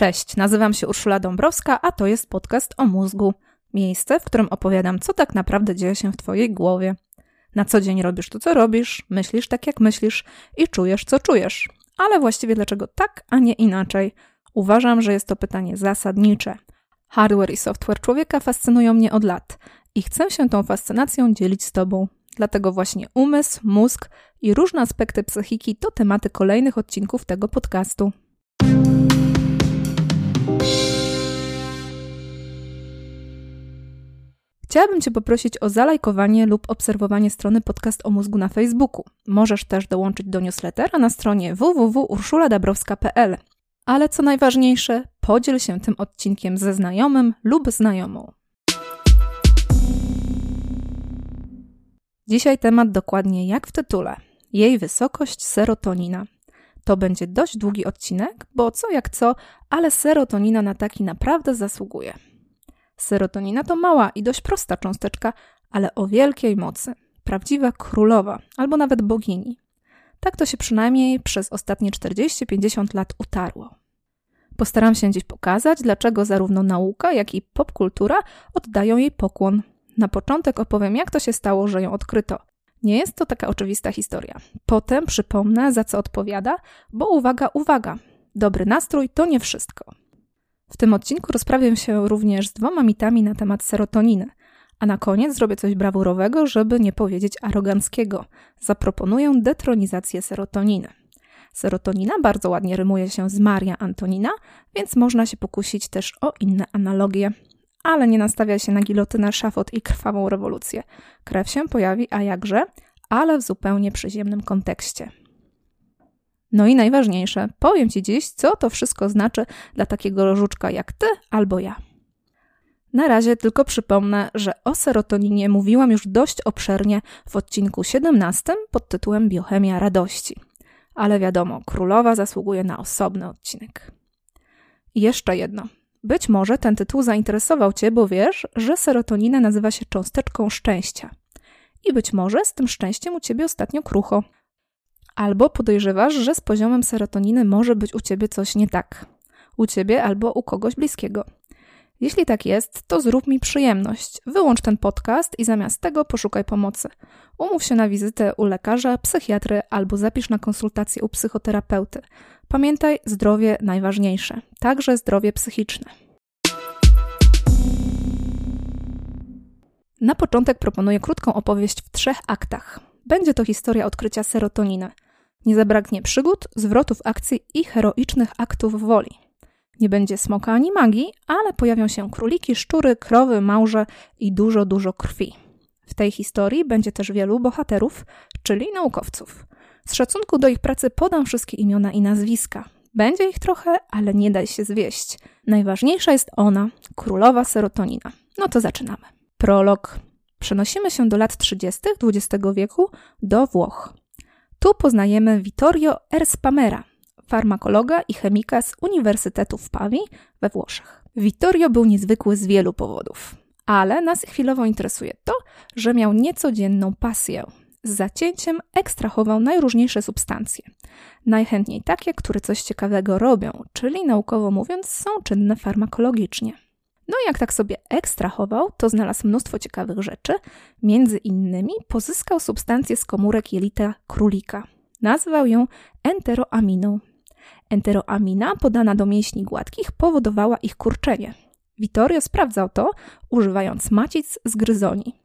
Cześć, nazywam się Urszula Dąbrowska, a to jest podcast o mózgu. Miejsce, w którym opowiadam, co tak naprawdę dzieje się w Twojej głowie. Na co dzień robisz to, co robisz, myślisz tak, jak myślisz i czujesz, co czujesz. Ale właściwie dlaczego tak, a nie inaczej? Uważam, że jest to pytanie zasadnicze. Hardware i software człowieka fascynują mnie od lat i chcę się tą fascynacją dzielić z Tobą. Dlatego właśnie umysł, mózg i różne aspekty psychiki to tematy kolejnych odcinków tego podcastu. Chciałabym Cię poprosić o zalajkowanie lub obserwowanie strony Podcast o mózgu na Facebooku. Możesz też dołączyć do newslettera na stronie www.urszuladabrowska.pl. Ale co najważniejsze, podziel się tym odcinkiem ze znajomym lub znajomą. Dzisiaj temat dokładnie jak w tytule. Jej wysokość serotonina. To będzie dość długi odcinek, bo co jak co, ale serotonina na taki naprawdę zasługuje. Serotonina to mała i dość prosta cząsteczka, ale o wielkiej mocy. Prawdziwa królowa, albo nawet bogini. Tak to się przynajmniej przez ostatnie 40-50 lat utarło. Postaram się dziś pokazać, dlaczego zarówno nauka, jak i popkultura oddają jej pokłon. Na początek opowiem, jak to się stało, że ją odkryto. Nie jest to taka oczywista historia. Potem przypomnę, za co odpowiada, bo uwaga, uwaga, dobry nastrój to nie wszystko. W tym odcinku rozprawię się również z dwoma mitami na temat serotoniny, a na koniec zrobię coś brawurowego, żeby nie powiedzieć aroganckiego. Zaproponuję detronizację serotoniny. Serotonina bardzo ładnie rymuje się z Maria Antonina, więc można się pokusić też o inne analogie. Ale nie nastawia się na gilotynę, szafot i krwawą rewolucję. Krew się pojawi, a jakże, ale w zupełnie przyziemnym kontekście. No i najważniejsze, powiem Ci dziś, co to wszystko znaczy dla takiego żuczka jak Ty albo ja. Na razie tylko przypomnę, że o serotoninie mówiłam już dość obszernie w odcinku 17 pod tytułem Biochemia radości. Ale wiadomo, królowa zasługuje na osobny odcinek. Jeszcze jedno. Być może ten tytuł zainteresował Cię, bo wiesz, że serotonina nazywa się cząsteczką szczęścia. I być może z tym szczęściem u Ciebie ostatnio krucho. Albo podejrzewasz, że z poziomem serotoniny może być u ciebie coś nie tak. U ciebie albo u kogoś bliskiego. Jeśli tak jest, to zrób mi przyjemność. Wyłącz ten podcast i zamiast tego poszukaj pomocy. Umów się na wizytę u lekarza, psychiatry albo zapisz na konsultację u psychoterapeuty. Pamiętaj, zdrowie najważniejsze, także zdrowie psychiczne. Na początek proponuję krótką opowieść w trzech aktach. Będzie to historia odkrycia serotoniny. Nie zabraknie przygód, zwrotów akcji i heroicznych aktów woli. Nie będzie smoka ani magii, ale pojawią się króliki, szczury, krowy, małże i dużo, dużo krwi. W tej historii będzie też wielu bohaterów, czyli naukowców. Z szacunku do ich pracy podam wszystkie imiona i nazwiska. Będzie ich trochę, ale nie daj się zwieść. Najważniejsza jest ona, królowa serotonina. No to zaczynamy. Prolog. Przenosimy się do lat 30. XX wieku do Włoch. Tu poznajemy Vittorio Erspamera, farmakologa i chemika z Uniwersytetu w Pawi we Włoszech. Vittorio był niezwykły z wielu powodów, ale nas chwilowo interesuje to, że miał niecodzienną pasję. Z zacięciem ekstrahował najróżniejsze substancje. Najchętniej takie, które coś ciekawego robią, czyli naukowo mówiąc, są czynne farmakologicznie. No i jak tak sobie ekstrahował, to znalazł mnóstwo ciekawych rzeczy. Między innymi pozyskał substancję z komórek jelita królika. Nazwał ją enteroaminą. Enteroamina podana do mięśni gładkich powodowała ich kurczenie. Vittorio sprawdzał to, używając macic z gryzoni.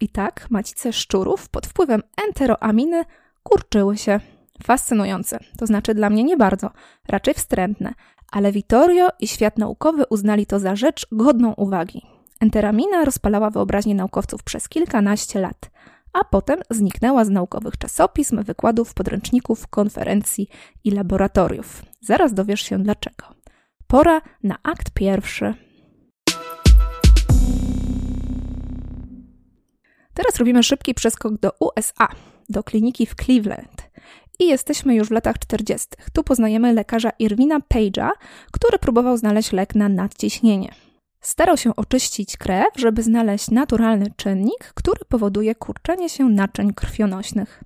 I tak macice szczurów pod wpływem enteroaminy kurczyły się. Fascynujące, to znaczy dla mnie nie bardzo, raczej wstrętne, ale Vittorio i świat naukowy uznali to za rzecz godną uwagi. Enteramina rozpalała wyobraźnię naukowców przez kilkanaście lat, a potem zniknęła z naukowych czasopism, wykładów, podręczników, konferencji i laboratoriów. Zaraz dowiesz się dlaczego. Pora na akt pierwszy. Teraz robimy szybki przeskok do USA, do kliniki w Cleveland i jesteśmy już w latach 40. Tu poznajemy lekarza Irwina Page'a, który próbował znaleźć lek na nadciśnienie. Starał się oczyścić krew, żeby znaleźć naturalny czynnik, który powoduje kurczenie się naczyń krwionośnych.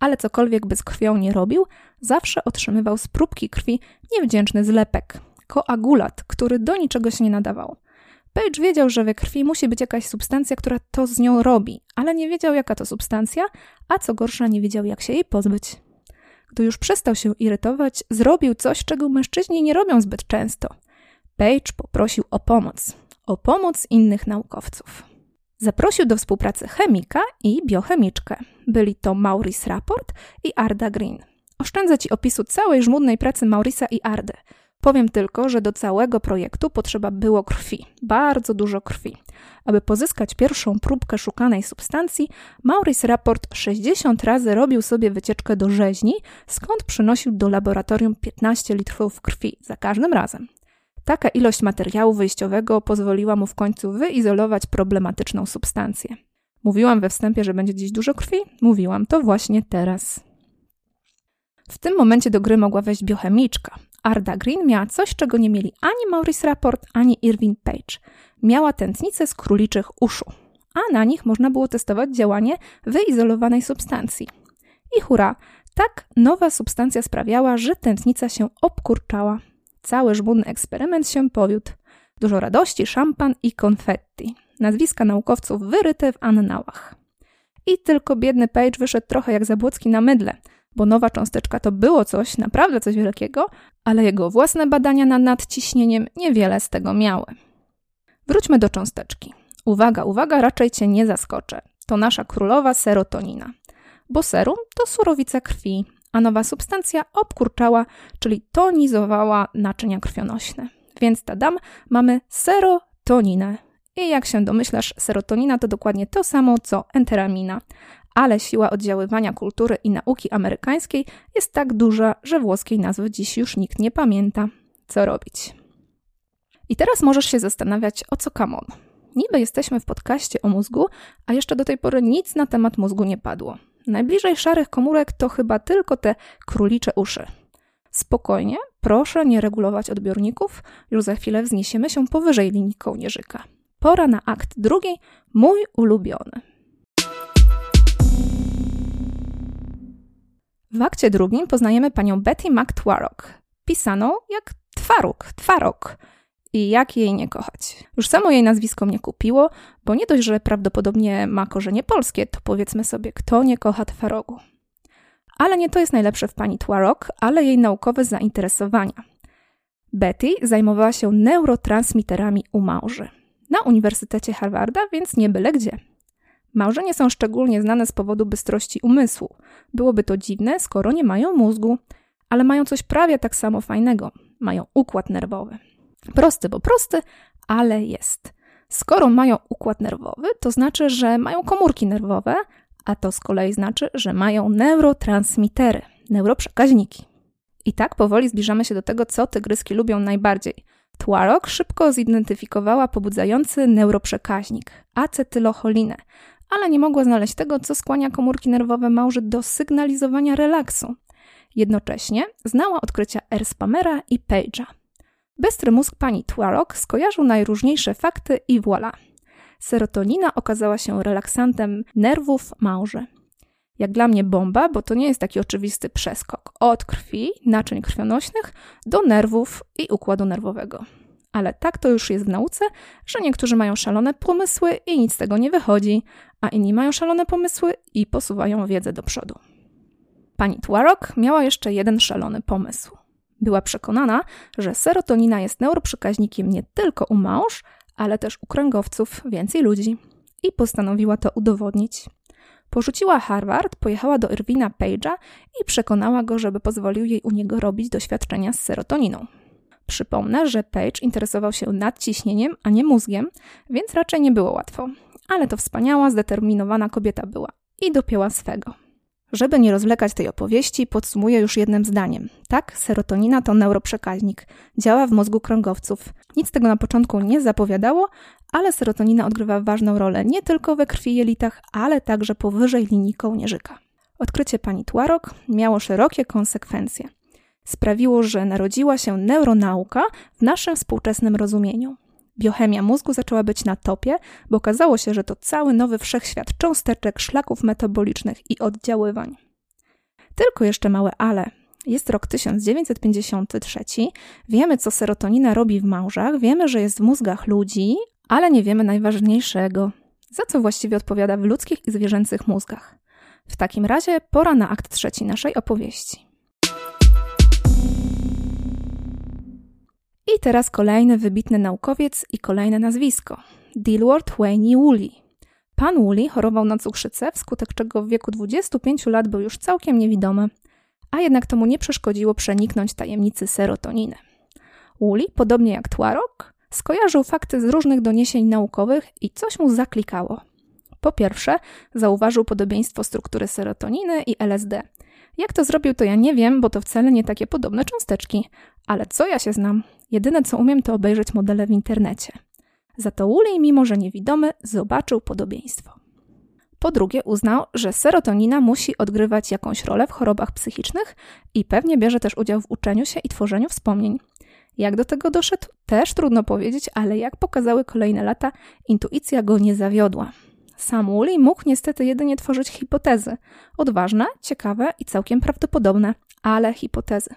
Ale cokolwiek by z krwią nie robił, zawsze otrzymywał z próbki krwi niewdzięczny zlepek. koagulat, który do niczego się nie nadawał. Page wiedział, że we krwi musi być jakaś substancja, która to z nią robi, ale nie wiedział, jaka to substancja, a co gorsza, nie wiedział, jak się jej pozbyć. Gdy już przestał się irytować, zrobił coś, czego mężczyźni nie robią zbyt często. Page poprosił o pomoc. O pomoc innych naukowców. Zaprosił do współpracy chemika i biochemiczkę. Byli to Maurice Rapport i Arda Green. Oszczędzę Ci opisu całej żmudnej pracy Maurisa i Ardy. Powiem tylko, że do całego projektu potrzeba było krwi, bardzo dużo krwi. Aby pozyskać pierwszą próbkę szukanej substancji, Maurice Rapport 60 razy robił sobie wycieczkę do rzeźni, skąd przynosił do laboratorium 15 litrów krwi za każdym razem. Taka ilość materiału wyjściowego pozwoliła mu w końcu wyizolować problematyczną substancję. Mówiłam we wstępie, że będzie dziś dużo krwi? Mówiłam to właśnie teraz. W tym momencie do gry mogła wejść biochemiczka. Arda Green miała coś, czego nie mieli ani Maurice Rapport, ani Irving Page. Miała tętnice z króliczych uszu, a na nich można było testować działanie wyizolowanej substancji. I hura, tak nowa substancja sprawiała, że tętnica się obkurczała. Cały żmudny eksperyment się powiódł. Dużo radości, szampan i konfetti. Nazwiska naukowców wyryte w annałach. I tylko biedny Page wyszedł trochę jak Zabłocki na mydle, bo nowa cząsteczka to było coś, naprawdę coś wielkiego, ale jego własne badania nad nadciśnieniem niewiele z tego miały. Wróćmy do cząsteczki. Uwaga, uwaga, raczej cię nie zaskoczę. To nasza królowa serotonina. Bo serum to surowica krwi, a nowa substancja obkurczała, czyli tonizowała naczynia krwionośne. Więc tadam, mamy serotoninę. I jak się domyślasz, serotonina to dokładnie to samo co enteramina, ale siła oddziaływania kultury i nauki amerykańskiej jest tak duża, że włoskiej nazwy dziś już nikt nie pamięta. Co robić? I teraz możesz się zastanawiać, o co kamon. Niby jesteśmy w podcaście o mózgu, a jeszcze do tej pory nic na temat mózgu nie padło. Najbliżej szarych komórek to chyba tylko te królicze uszy. Spokojnie, proszę nie regulować odbiorników, już za chwilę wzniesiemy się powyżej linii kołnierzyka. Pora na akt drugi, mój ulubiony. W akcie drugim poznajemy panią Betty McTwarrock, pisaną jak Twaruk, Twarok. I jak jej nie kochać? Już samo jej nazwisko mnie kupiło, bo nie dość, że prawdopodobnie ma korzenie polskie, to powiedzmy sobie, kto nie kocha Twarogu. Ale nie to jest najlepsze w pani Twarok, ale jej naukowe zainteresowania. Betty zajmowała się neurotransmiterami u małży. Na Uniwersytecie Harvarda, więc nie byle gdzie. Małże nie są szczególnie znane z powodu bystrości umysłu. Byłoby to dziwne, skoro nie mają mózgu, ale mają coś prawie tak samo fajnego. Mają układ nerwowy. Prosty, bo prosty, ale jest. Skoro mają układ nerwowy, to znaczy, że mają komórki nerwowe, a to z kolei znaczy, że mają neurotransmitery, neuroprzekaźniki. I tak powoli zbliżamy się do tego, co tygryski lubią najbardziej. Twarok szybko zidentyfikowała pobudzający neuroprzekaźnik acetylocholinę, ale nie mogła znaleźć tego, co skłania komórki nerwowe małży do sygnalizowania relaksu. Jednocześnie znała odkrycia Erspamera i Page'a. Bystry mózg pani Twarok skojarzył najróżniejsze fakty i voilà. Serotonina okazała się relaksantem nerwów małży. Jak dla mnie bomba, bo to nie jest taki oczywisty przeskok od krwi, naczyń krwionośnych do nerwów i układu nerwowego. Ale tak to już jest w nauce, że niektórzy mają szalone pomysły i nic z tego nie wychodzi, a inni mają szalone pomysły i posuwają wiedzę do przodu. Pani Twarok miała jeszcze jeden szalony pomysł. Była przekonana, że serotonina jest neuroprzekaźnikiem nie tylko u małż, ale też u kręgowców, więcej ludzi. I postanowiła to udowodnić. Porzuciła Harvard, pojechała do Irwina Page'a i przekonała go, żeby pozwolił jej u niego robić doświadczenia z serotoniną. Przypomnę, że Page interesował się nadciśnieniem, a nie mózgiem, więc raczej nie było łatwo. Ale to wspaniała, zdeterminowana kobieta była i dopięła swego. Żeby nie rozwlekać tej opowieści, podsumuję już jednym zdaniem. Tak, serotonina to neuroprzekaźnik. Działa w mózgu kręgowców. Nic tego na początku nie zapowiadało, ale serotonina odgrywa ważną rolę nie tylko we krwi jelitach, ale także powyżej linii kołnierzyka. Odkrycie pani Twarok miało szerokie konsekwencje. Sprawiło, że narodziła się neuronauka w naszym współczesnym rozumieniu. Biochemia mózgu zaczęła być na topie, bo okazało się, że to cały nowy wszechświat cząsteczek, szlaków metabolicznych i oddziaływań. Tylko jeszcze małe ale. Jest rok 1953. Wiemy, co serotonina robi w małżach, wiemy, że jest w mózgach ludzi, ale nie wiemy najważniejszego. Za co właściwie odpowiada w ludzkich i zwierzęcych mózgach? W takim razie pora na akt trzeci naszej opowieści. I teraz kolejny wybitny naukowiec i kolejne nazwisko. Dilworth Wayne Woolley. Pan Woolley chorował na cukrzycę, wskutek czego w wieku 25 lat był już całkiem niewidomy, a jednak to mu nie przeszkodziło przeniknąć tajemnicy serotoniny. Woolley, podobnie jak Twarok, skojarzył fakty z różnych doniesień naukowych i coś mu zaklikało. Po pierwsze, zauważył podobieństwo struktury serotoniny i LSD. Jak to zrobił, to ja nie wiem, bo to wcale nie takie podobne cząsteczki. Ale co ja się znam? Jedyne co umiem, to obejrzeć modele w internecie. Za to Woolley, mimo że niewidomy, zobaczył podobieństwo. Po drugie, uznał, że serotonina musi odgrywać jakąś rolę w chorobach psychicznych i pewnie bierze też udział w uczeniu się i tworzeniu wspomnień. Jak do tego doszedł, też trudno powiedzieć, ale jak pokazały kolejne lata, intuicja go nie zawiodła. Sam Woolley mógł niestety jedynie tworzyć hipotezy. Odważne, ciekawe i całkiem prawdopodobne, ale hipotezy.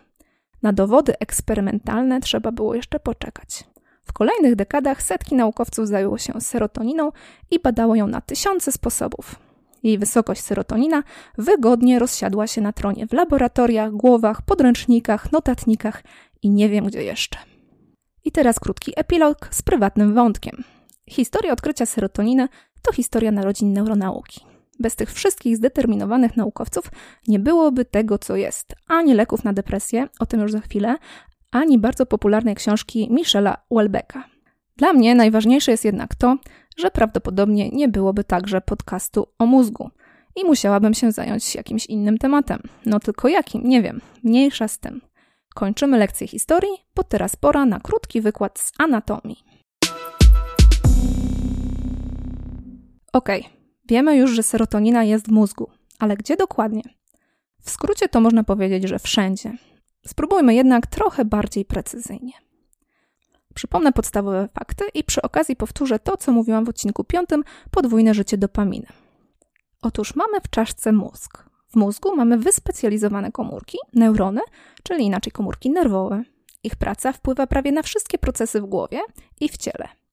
Na dowody eksperymentalne trzeba było jeszcze poczekać. W kolejnych dekadach setki naukowców zajęło się serotoniną i badało ją na tysiące sposobów. Jej wysokość serotonina wygodnie rozsiadła się na tronie w laboratoriach, głowach, podręcznikach, notatnikach i nie wiem gdzie jeszcze. I teraz krótki epilog z prywatnym wątkiem. Historia odkrycia serotoniny to historia narodzin neuronauki. Bez tych wszystkich zdeterminowanych naukowców nie byłoby tego, co jest. Ani leków na depresję, o tym już za chwilę, ani bardzo popularnej książki Michela Welbecka. Dla mnie najważniejsze jest jednak to, że prawdopodobnie nie byłoby także podcastu o mózgu i musiałabym się zająć jakimś innym tematem. No tylko jakim? Nie wiem. Mniejsza z tym. Kończymy lekcję historii, bo teraz pora na krótki wykład z anatomii. Ok, wiemy już, że serotonina jest w mózgu, ale gdzie dokładnie? W skrócie to można powiedzieć, że wszędzie. Spróbujmy jednak trochę bardziej precyzyjnie. Przypomnę podstawowe fakty i przy okazji powtórzę to, co mówiłam w odcinku piątym podwójne życie dopaminy. Otóż mamy w czaszce mózg. W mózgu mamy wyspecjalizowane komórki, neurony, czyli inaczej komórki nerwowe. Ich praca wpływa prawie na wszystkie procesy w głowie i w ciele.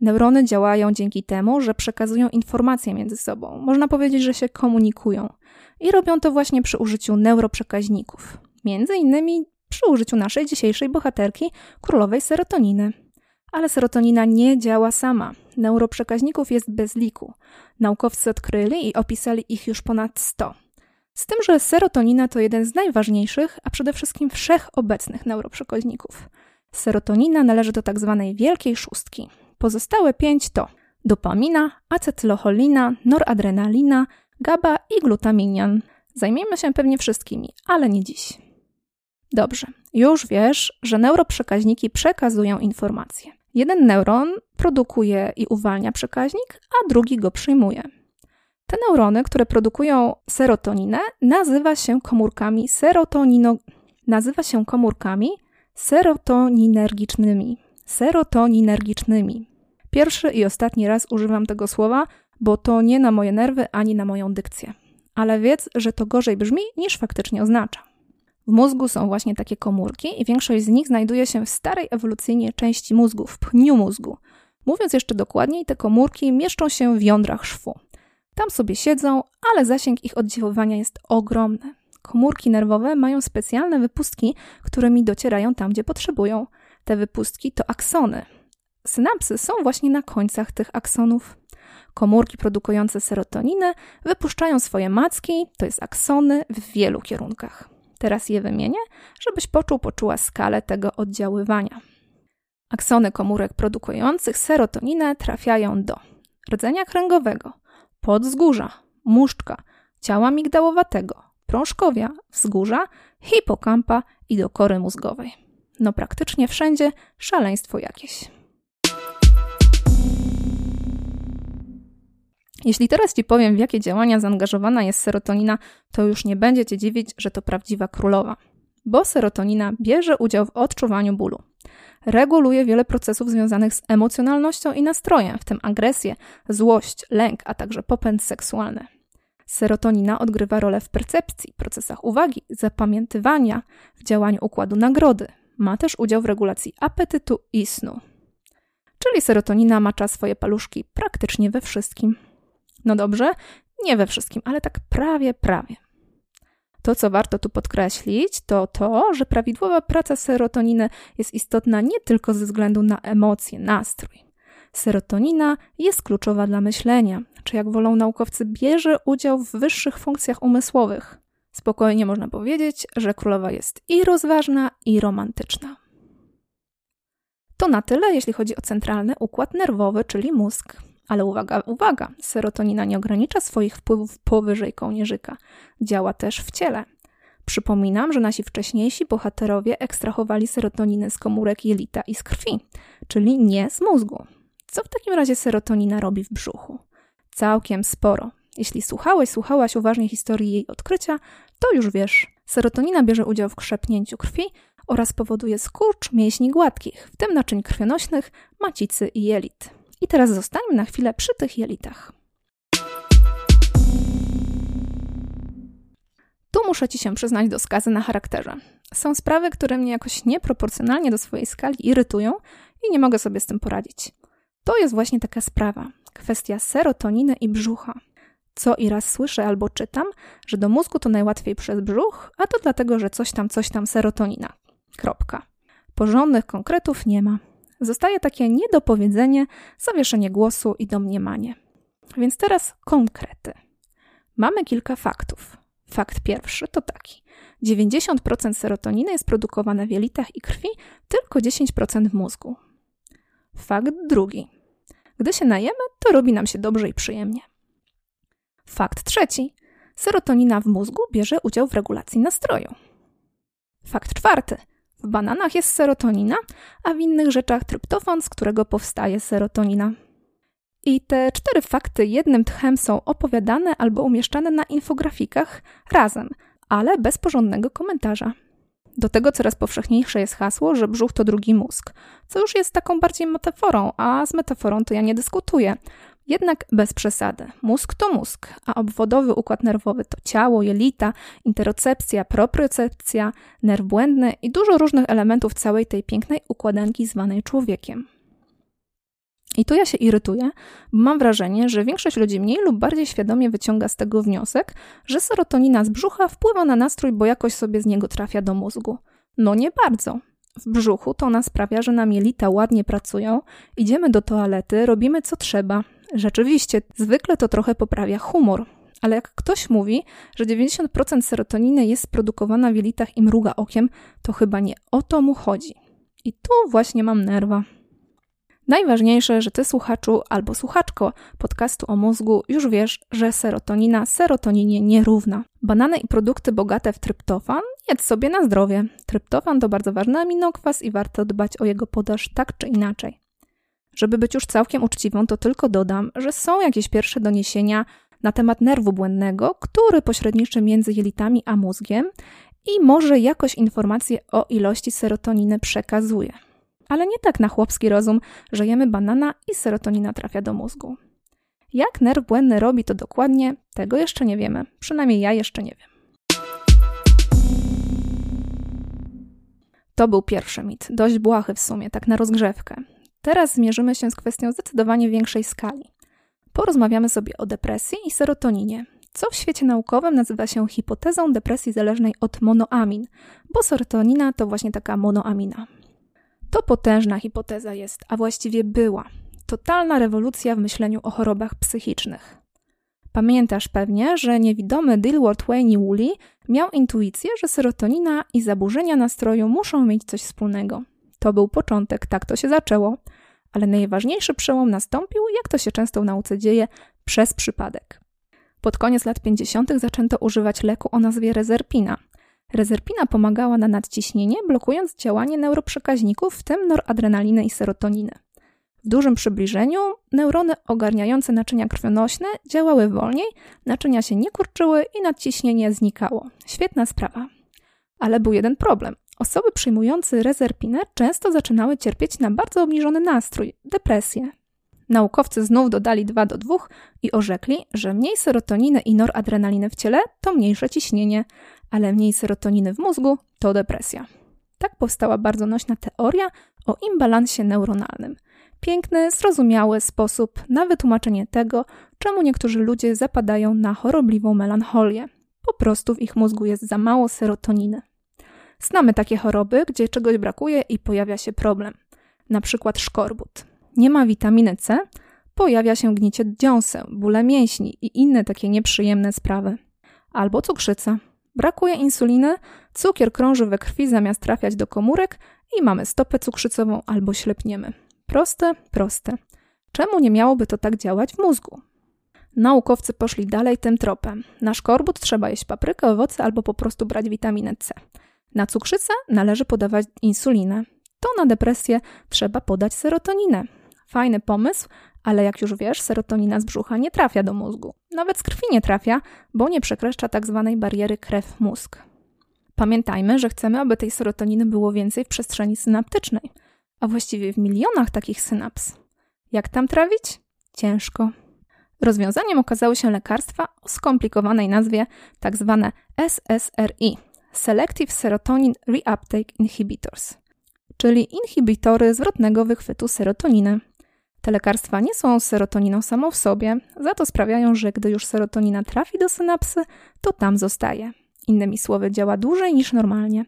Neurony działają dzięki temu, że przekazują informacje między sobą. Można powiedzieć, że się komunikują. I robią to właśnie przy użyciu neuroprzekaźników. Między innymi przy użyciu naszej dzisiejszej bohaterki, królowej serotoniny. Ale serotonina nie działa sama. Neuroprzekaźników jest bez liku. Naukowcy odkryli i opisali ich już ponad 100. Z tym, że serotonina to jeden z najważniejszych, a przede wszystkim wszechobecnych neuroprzekaźników. Serotonina należy do tak zwanej wielkiej szóstki. Pozostałe pięć to dopamina, acetylocholina, noradrenalina, GABA i glutaminian. Zajmiemy się pewnie wszystkimi, ale nie dziś. Dobrze, już wiesz, że neuroprzekaźniki przekazują informacje. Jeden neuron produkuje i uwalnia przekaźnik, a drugi go przyjmuje. Te neurony, które produkują serotoninę, nazywa się komórkami serotonino... nazywa się komórkami serotoninergicznymi. Serotoninergicznymi. Pierwszy i ostatni raz używam tego słowa, bo to nie na moje nerwy ani na moją dykcję. Ale wiedz, że to gorzej brzmi niż faktycznie oznacza. W mózgu są właśnie takie komórki i większość z nich znajduje się w starej ewolucyjnie części mózgu, w pniu mózgu. Mówiąc jeszcze dokładniej, te komórki mieszczą się w jądrach szwu. Tam sobie siedzą, ale zasięg ich oddziaływania jest ogromny. Komórki nerwowe mają specjalne wypustki, którymi docierają tam, gdzie potrzebują. Te wypustki to aksony. Synapsy są właśnie na końcach tych aksonów. Komórki produkujące serotoninę wypuszczają swoje macki, to jest aksony, w wielu kierunkach. Teraz je wymienię, żebyś poczuł, poczuła skalę tego oddziaływania. Aksony komórek produkujących serotoninę trafiają do rdzenia kręgowego, podzgórza, muszczka, ciała migdałowatego, prążkowia, wzgórza, hipokampa i do kory mózgowej. No praktycznie wszędzie szaleństwo jakieś. Jeśli teraz Ci powiem, w jakie działania zaangażowana jest serotonina, to już nie będzie Cię dziwić, że to prawdziwa królowa. Bo serotonina bierze udział w odczuwaniu bólu. Reguluje wiele procesów związanych z emocjonalnością i nastrojem, w tym agresję, złość, lęk, a także popęd seksualny. Serotonina odgrywa rolę w percepcji, procesach uwagi, zapamiętywania, w działaniu układu nagrody. Ma też udział w regulacji apetytu i snu. Czyli serotonina macza swoje paluszki praktycznie we wszystkim. No dobrze, nie we wszystkim, ale tak prawie, prawie. To, co warto tu podkreślić, to to, że prawidłowa praca serotoniny jest istotna nie tylko ze względu na emocje, nastrój. Serotonina jest kluczowa dla myślenia, czy jak wolą naukowcy, bierze udział w wyższych funkcjach umysłowych. Spokojnie można powiedzieć, że królowa jest i rozważna, i romantyczna. To na tyle, jeśli chodzi o centralny układ nerwowy, czyli mózg. Ale uwaga, uwaga, serotonina nie ogranicza swoich wpływów powyżej kołnierzyka. Działa też w ciele. Przypominam, że nasi wcześniejsi bohaterowie ekstrahowali serotoninę z komórek jelita i z krwi, czyli nie z mózgu. Co w takim razie serotonina robi w brzuchu? Całkiem sporo. Jeśli słuchałeś, słuchałaś uważnie historii jej odkrycia, to już wiesz. Serotonina bierze udział w krzepnięciu krwi oraz powoduje skurcz mięśni gładkich, w tym naczyń krwionośnych, macicy i jelit. I teraz zostańmy na chwilę przy tych jelitach. Tu muszę Ci się przyznać do skazy na charakterze. Są sprawy, które mnie jakoś nieproporcjonalnie do swojej skali irytują i nie mogę sobie z tym poradzić. To jest właśnie taka sprawa, kwestia serotoniny i brzucha. Co i raz słyszę albo czytam, że do mózgu to najłatwiej przez brzuch, a to dlatego, że coś tam, coś tam serotonina. Kropka. Porządnych konkretów nie ma. Zostaje takie niedopowiedzenie, zawieszenie głosu i domniemanie. Więc teraz konkrety. Mamy kilka faktów. Fakt pierwszy to taki. 90% serotoniny jest produkowane w jelitach i krwi, tylko 10% w mózgu. Fakt drugi. Gdy się najemy, to robi nam się dobrze i przyjemnie. Fakt trzeci. Serotonina w mózgu bierze udział w regulacji nastroju. Fakt czwarty. W bananach jest serotonina, a w innych rzeczach tryptofan, z którego powstaje serotonina. I te cztery fakty jednym tchem są opowiadane albo umieszczane na infografikach razem, ale bez porządnego komentarza. Do tego coraz powszechniejsze jest hasło, że brzuch to drugi mózg, co już jest taką bardziej metaforą, a z metaforą to ja nie dyskutuję. Jednak bez przesady. Mózg to mózg, a obwodowy układ nerwowy to ciało, jelita, interocepcja, propriocepcja, nerw błędny i dużo różnych elementów całej tej pięknej układanki zwanej człowiekiem. I tu ja się irytuję, bo mam wrażenie, że większość ludzi mniej lub bardziej świadomie wyciąga z tego wniosek, że serotonina z brzucha wpływa na nastrój, bo jakoś sobie z niego trafia do mózgu. No nie bardzo. W brzuchu to ona sprawia, że nam jelita ładnie pracują, idziemy do toalety, robimy co trzeba. Rzeczywiście, zwykle to trochę poprawia humor. Ale jak ktoś mówi, że 90% serotoniny jest produkowana w jelitach i mruga okiem, to chyba nie o to mu chodzi. I tu właśnie mam nerwa. Najważniejsze, że ty słuchaczu albo słuchaczko podcastu o mózgu już wiesz, że serotonina serotoninie nierówna. Banany i produkty bogate w tryptofan jedz sobie na zdrowie. Tryptofan to bardzo ważny aminokwas i warto dbać o jego podaż tak czy inaczej. Żeby być już całkiem uczciwą, to tylko dodam, że są jakieś pierwsze doniesienia na temat nerwu błędnego, który pośredniczy między jelitami a mózgiem i może jakoś informacje o ilości serotoniny przekazuje ale nie tak na chłopski rozum, że jemy banana i serotonina trafia do mózgu. Jak nerw błędny robi to dokładnie, tego jeszcze nie wiemy. Przynajmniej ja jeszcze nie wiem. To był pierwszy mit, dość błahy w sumie, tak na rozgrzewkę. Teraz zmierzymy się z kwestią zdecydowanie większej skali. Porozmawiamy sobie o depresji i serotoninie, co w świecie naukowym nazywa się hipotezą depresji zależnej od monoamin, bo serotonina to właśnie taka monoamina. To potężna hipoteza jest, a właściwie była. Totalna rewolucja w myśleniu o chorobach psychicznych. Pamiętasz pewnie, że niewidomy Dilworth Wayne Woolley miał intuicję, że serotonina i zaburzenia nastroju muszą mieć coś wspólnego. To był początek, tak to się zaczęło. Ale najważniejszy przełom nastąpił, jak to się często w nauce dzieje, przez przypadek. Pod koniec lat 50. zaczęto używać leku o nazwie rezerpina – Rezerpina pomagała na nadciśnienie, blokując działanie neuroprzekaźników, w tym noradrenaliny i serotoniny. W dużym przybliżeniu neurony ogarniające naczynia krwionośne działały wolniej, naczynia się nie kurczyły i nadciśnienie znikało. Świetna sprawa. Ale był jeden problem. Osoby przyjmujące rezerpinę często zaczynały cierpieć na bardzo obniżony nastrój, depresję. Naukowcy znów dodali 2 do 2 i orzekli, że mniej serotoniny i noradrenaliny w ciele to mniejsze ciśnienie, ale mniej serotoniny w mózgu to depresja. Tak powstała bardzo nośna teoria o imbalansie neuronalnym. Piękny, zrozumiały sposób na wytłumaczenie tego, czemu niektórzy ludzie zapadają na chorobliwą melancholię. Po prostu w ich mózgu jest za mało serotoniny. Znamy takie choroby, gdzie czegoś brakuje i pojawia się problem. Na przykład szkorbut. Nie ma witaminy C, pojawia się gnicie dziąseł, bóle mięśni i inne takie nieprzyjemne sprawy. Albo cukrzyca. Brakuje insuliny, cukier krąży we krwi zamiast trafiać do komórek i mamy stopę cukrzycową albo ślepniemy. Proste, proste. Czemu nie miałoby to tak działać w mózgu? Naukowcy poszli dalej tym tropem. Na szkorbut trzeba jeść paprykę, owoce albo po prostu brać witaminę C. Na cukrzycę należy podawać insulinę. To na depresję trzeba podać serotoninę. Fajny pomysł, ale jak już wiesz, serotonina z brzucha nie trafia do mózgu. Nawet z krwi nie trafia, bo nie przekreszcza tak zwanej bariery krew-mózg. Pamiętajmy, że chcemy, aby tej serotoniny było więcej w przestrzeni synaptycznej, a właściwie w milionach takich synaps. Jak tam trawić? Ciężko. Rozwiązaniem okazały się lekarstwa o skomplikowanej nazwie tzw. Tak SSRI Selective Serotonin Reuptake Inhibitors, czyli inhibitory zwrotnego wychwytu serotoniny. Te lekarstwa nie są serotoniną samą w sobie, za to sprawiają, że gdy już serotonina trafi do synapsy, to tam zostaje. Innymi słowy, działa dłużej niż normalnie.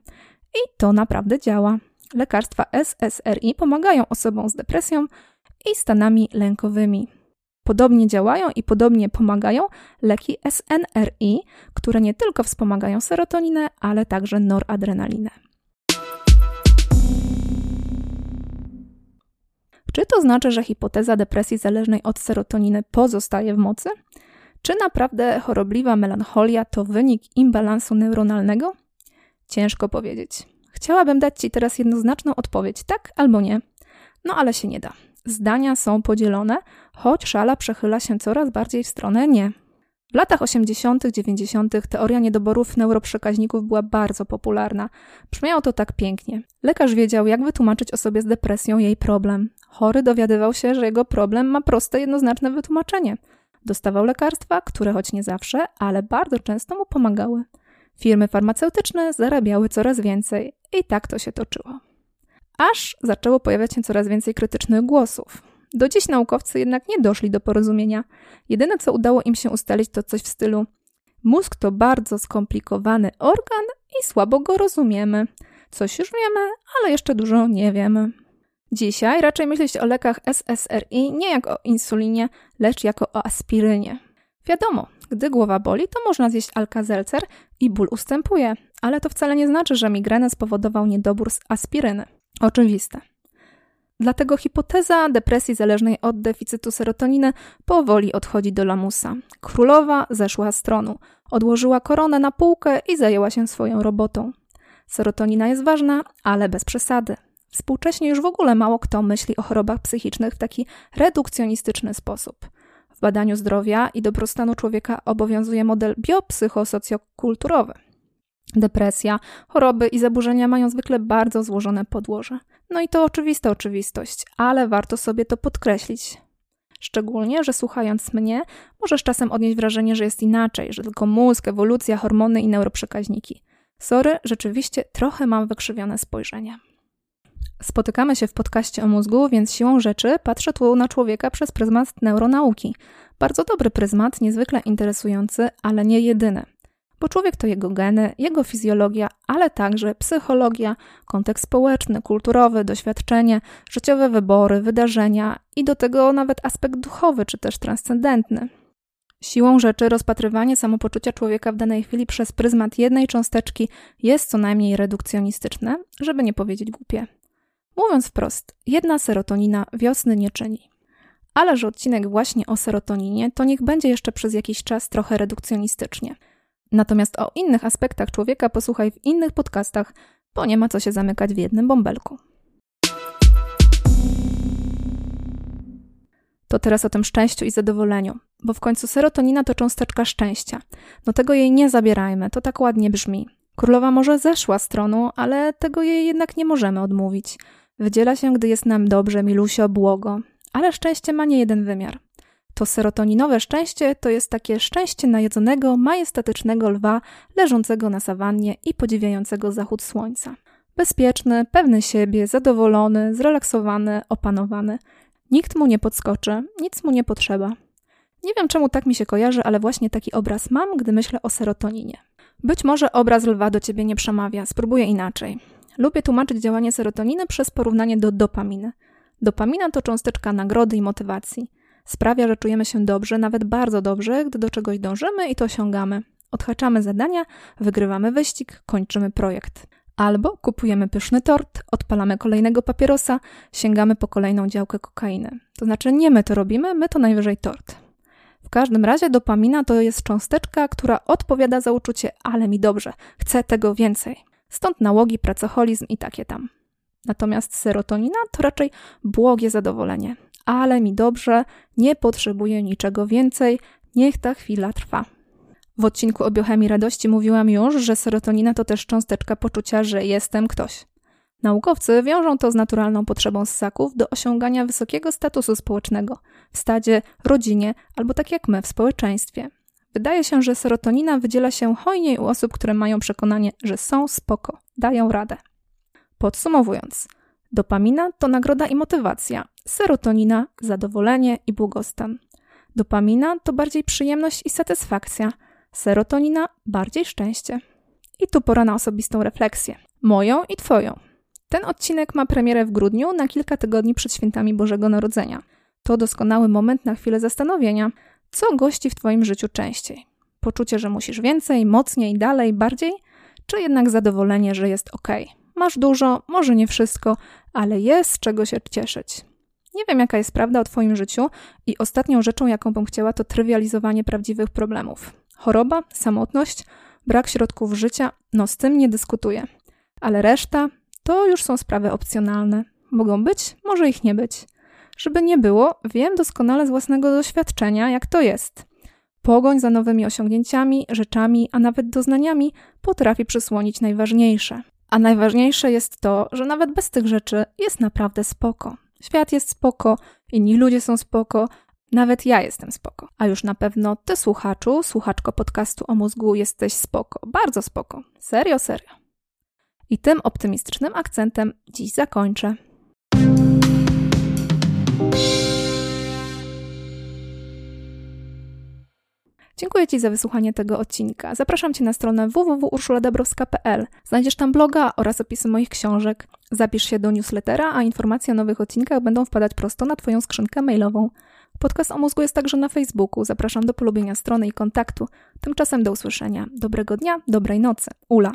I to naprawdę działa. Lekarstwa SSRI pomagają osobom z depresją i stanami lękowymi. Podobnie działają i podobnie pomagają leki SNRI, które nie tylko wspomagają serotoninę, ale także noradrenalinę. Czy to znaczy, że hipoteza depresji zależnej od serotoniny pozostaje w mocy? Czy naprawdę chorobliwa melancholia to wynik imbalansu neuronalnego? Ciężko powiedzieć. Chciałabym dać Ci teraz jednoznaczną odpowiedź tak albo nie, no ale się nie da. Zdania są podzielone, choć szala przechyla się coraz bardziej w stronę nie. W latach 80., 90. teoria niedoborów neuroprzekaźników była bardzo popularna. Brzmiało to tak pięknie. Lekarz wiedział, jak wytłumaczyć osobie z depresją jej problem. Chory dowiadywał się, że jego problem ma proste, jednoznaczne wytłumaczenie. Dostawał lekarstwa, które choć nie zawsze, ale bardzo często mu pomagały. Firmy farmaceutyczne zarabiały coraz więcej i tak to się toczyło. Aż zaczęło pojawiać się coraz więcej krytycznych głosów. Do dziś naukowcy jednak nie doszli do porozumienia. Jedyne, co udało im się ustalić, to coś w stylu: Mózg to bardzo skomplikowany organ i słabo go rozumiemy. Coś już wiemy, ale jeszcze dużo nie wiemy. Dzisiaj raczej myśleć o lekach SSRI nie jak o insulinie, lecz jako o aspirynie. Wiadomo, gdy głowa boli, to można zjeść alkazelcer i ból ustępuje, ale to wcale nie znaczy, że migrenę spowodował niedobór z aspiryny. Oczywiste. Dlatego hipoteza depresji zależnej od deficytu serotoniny powoli odchodzi do lamusa. Królowa zeszła z tronu, odłożyła koronę na półkę i zajęła się swoją robotą. Serotonina jest ważna, ale bez przesady. Współcześnie już w ogóle mało kto myśli o chorobach psychicznych w taki redukcjonistyczny sposób. W badaniu zdrowia i dobrostanu człowieka obowiązuje model biopsychosocjokulturowy. Depresja, choroby i zaburzenia mają zwykle bardzo złożone podłoże. No i to oczywista oczywistość, ale warto sobie to podkreślić. Szczególnie, że słuchając mnie, możesz czasem odnieść wrażenie, że jest inaczej, że tylko mózg, ewolucja, hormony i neuroprzekaźniki. Sorry, rzeczywiście trochę mam wykrzywione spojrzenie. Spotykamy się w podcaście o mózgu, więc siłą rzeczy patrzę tu na człowieka przez pryzmat neuronauki. Bardzo dobry pryzmat, niezwykle interesujący, ale nie jedyny. Bo człowiek to jego geny, jego fizjologia, ale także psychologia, kontekst społeczny, kulturowy, doświadczenie, życiowe wybory, wydarzenia i do tego nawet aspekt duchowy czy też transcendentny. Siłą rzeczy rozpatrywanie samopoczucia człowieka w danej chwili przez pryzmat jednej cząsteczki jest co najmniej redukcjonistyczne, żeby nie powiedzieć głupie. Mówiąc wprost, jedna serotonina wiosny nie czyni. Ale że odcinek właśnie o serotoninie, to niech będzie jeszcze przez jakiś czas trochę redukcjonistycznie. Natomiast o innych aspektach człowieka posłuchaj w innych podcastach, bo nie ma co się zamykać w jednym bąbelku. To teraz o tym szczęściu i zadowoleniu, bo w końcu serotonina to cząsteczka szczęścia. No tego jej nie zabierajmy, to tak ładnie brzmi. Królowa może zeszła z tronu, ale tego jej jednak nie możemy odmówić. Wydziela się, gdy jest nam dobrze, milusio, błogo. Ale szczęście ma nie jeden wymiar. To serotoninowe szczęście to jest takie szczęście najedzonego, majestatycznego lwa leżącego na sawannie i podziwiającego zachód słońca. Bezpieczny, pewny siebie, zadowolony, zrelaksowany, opanowany. Nikt mu nie podskoczy, nic mu nie potrzeba. Nie wiem czemu tak mi się kojarzy, ale właśnie taki obraz mam, gdy myślę o serotoninie. Być może obraz lwa do ciebie nie przemawia, spróbuję inaczej. Lubię tłumaczyć działanie serotoniny przez porównanie do dopaminy. Dopamina to cząsteczka nagrody i motywacji. Sprawia, że czujemy się dobrze, nawet bardzo dobrze, gdy do czegoś dążymy i to osiągamy. Odhaczamy zadania, wygrywamy wyścig, kończymy projekt. Albo kupujemy pyszny tort, odpalamy kolejnego papierosa, sięgamy po kolejną działkę kokainy. To znaczy nie my to robimy, my to najwyżej tort. W każdym razie dopamina to jest cząsteczka, która odpowiada za uczucie, ale mi dobrze, chcę tego więcej. Stąd nałogi, pracoholizm i takie tam. Natomiast serotonina to raczej błogie zadowolenie. Ale mi dobrze, nie potrzebuję niczego więcej, niech ta chwila trwa. W odcinku o biochemii radości mówiłam już, że serotonina to też cząsteczka poczucia, że jestem ktoś. Naukowcy wiążą to z naturalną potrzebą ssaków do osiągania wysokiego statusu społecznego w stadzie, rodzinie albo tak jak my w społeczeństwie. Wydaje się, że serotonina wydziela się hojniej u osób, które mają przekonanie, że są spoko, dają radę. Podsumowując, dopamina to nagroda i motywacja, serotonina zadowolenie i błogostan. Dopamina to bardziej przyjemność i satysfakcja, serotonina bardziej szczęście. I tu pora na osobistą refleksję, moją i Twoją. Ten odcinek ma premierę w grudniu na kilka tygodni przed świętami Bożego Narodzenia. To doskonały moment na chwilę zastanowienia, co gości w Twoim życiu częściej. Poczucie, że musisz więcej, mocniej, dalej, bardziej, czy jednak zadowolenie, że jest ok. Masz dużo, może nie wszystko, ale jest czego się cieszyć. Nie wiem, jaka jest prawda o Twoim życiu, i ostatnią rzeczą, jaką bym chciała, to trywializowanie prawdziwych problemów. Choroba, samotność, brak środków życia, no z tym nie dyskutuję. Ale reszta to już są sprawy opcjonalne. Mogą być, może ich nie być. Żeby nie było, wiem doskonale z własnego doświadczenia, jak to jest. Pogoń za nowymi osiągnięciami, rzeczami, a nawet doznaniami potrafi przysłonić najważniejsze. A najważniejsze jest to, że nawet bez tych rzeczy jest naprawdę spoko. Świat jest spoko, inni ludzie są spoko, nawet ja jestem spoko. A już na pewno ty, słuchaczu, słuchaczko podcastu o mózgu, jesteś spoko. Bardzo spoko. Serio, serio. I tym optymistycznym akcentem dziś zakończę. Dziękuję Ci za wysłuchanie tego odcinka. Zapraszam Cię na stronę www.urszuladabrowska.pl. Znajdziesz tam bloga oraz opisy moich książek. Zapisz się do newslettera, a informacje o nowych odcinkach będą wpadać prosto na Twoją skrzynkę mailową. Podcast o mózgu jest także na Facebooku. Zapraszam do polubienia strony i kontaktu. Tymczasem do usłyszenia. Dobrego dnia, dobrej nocy. Ula.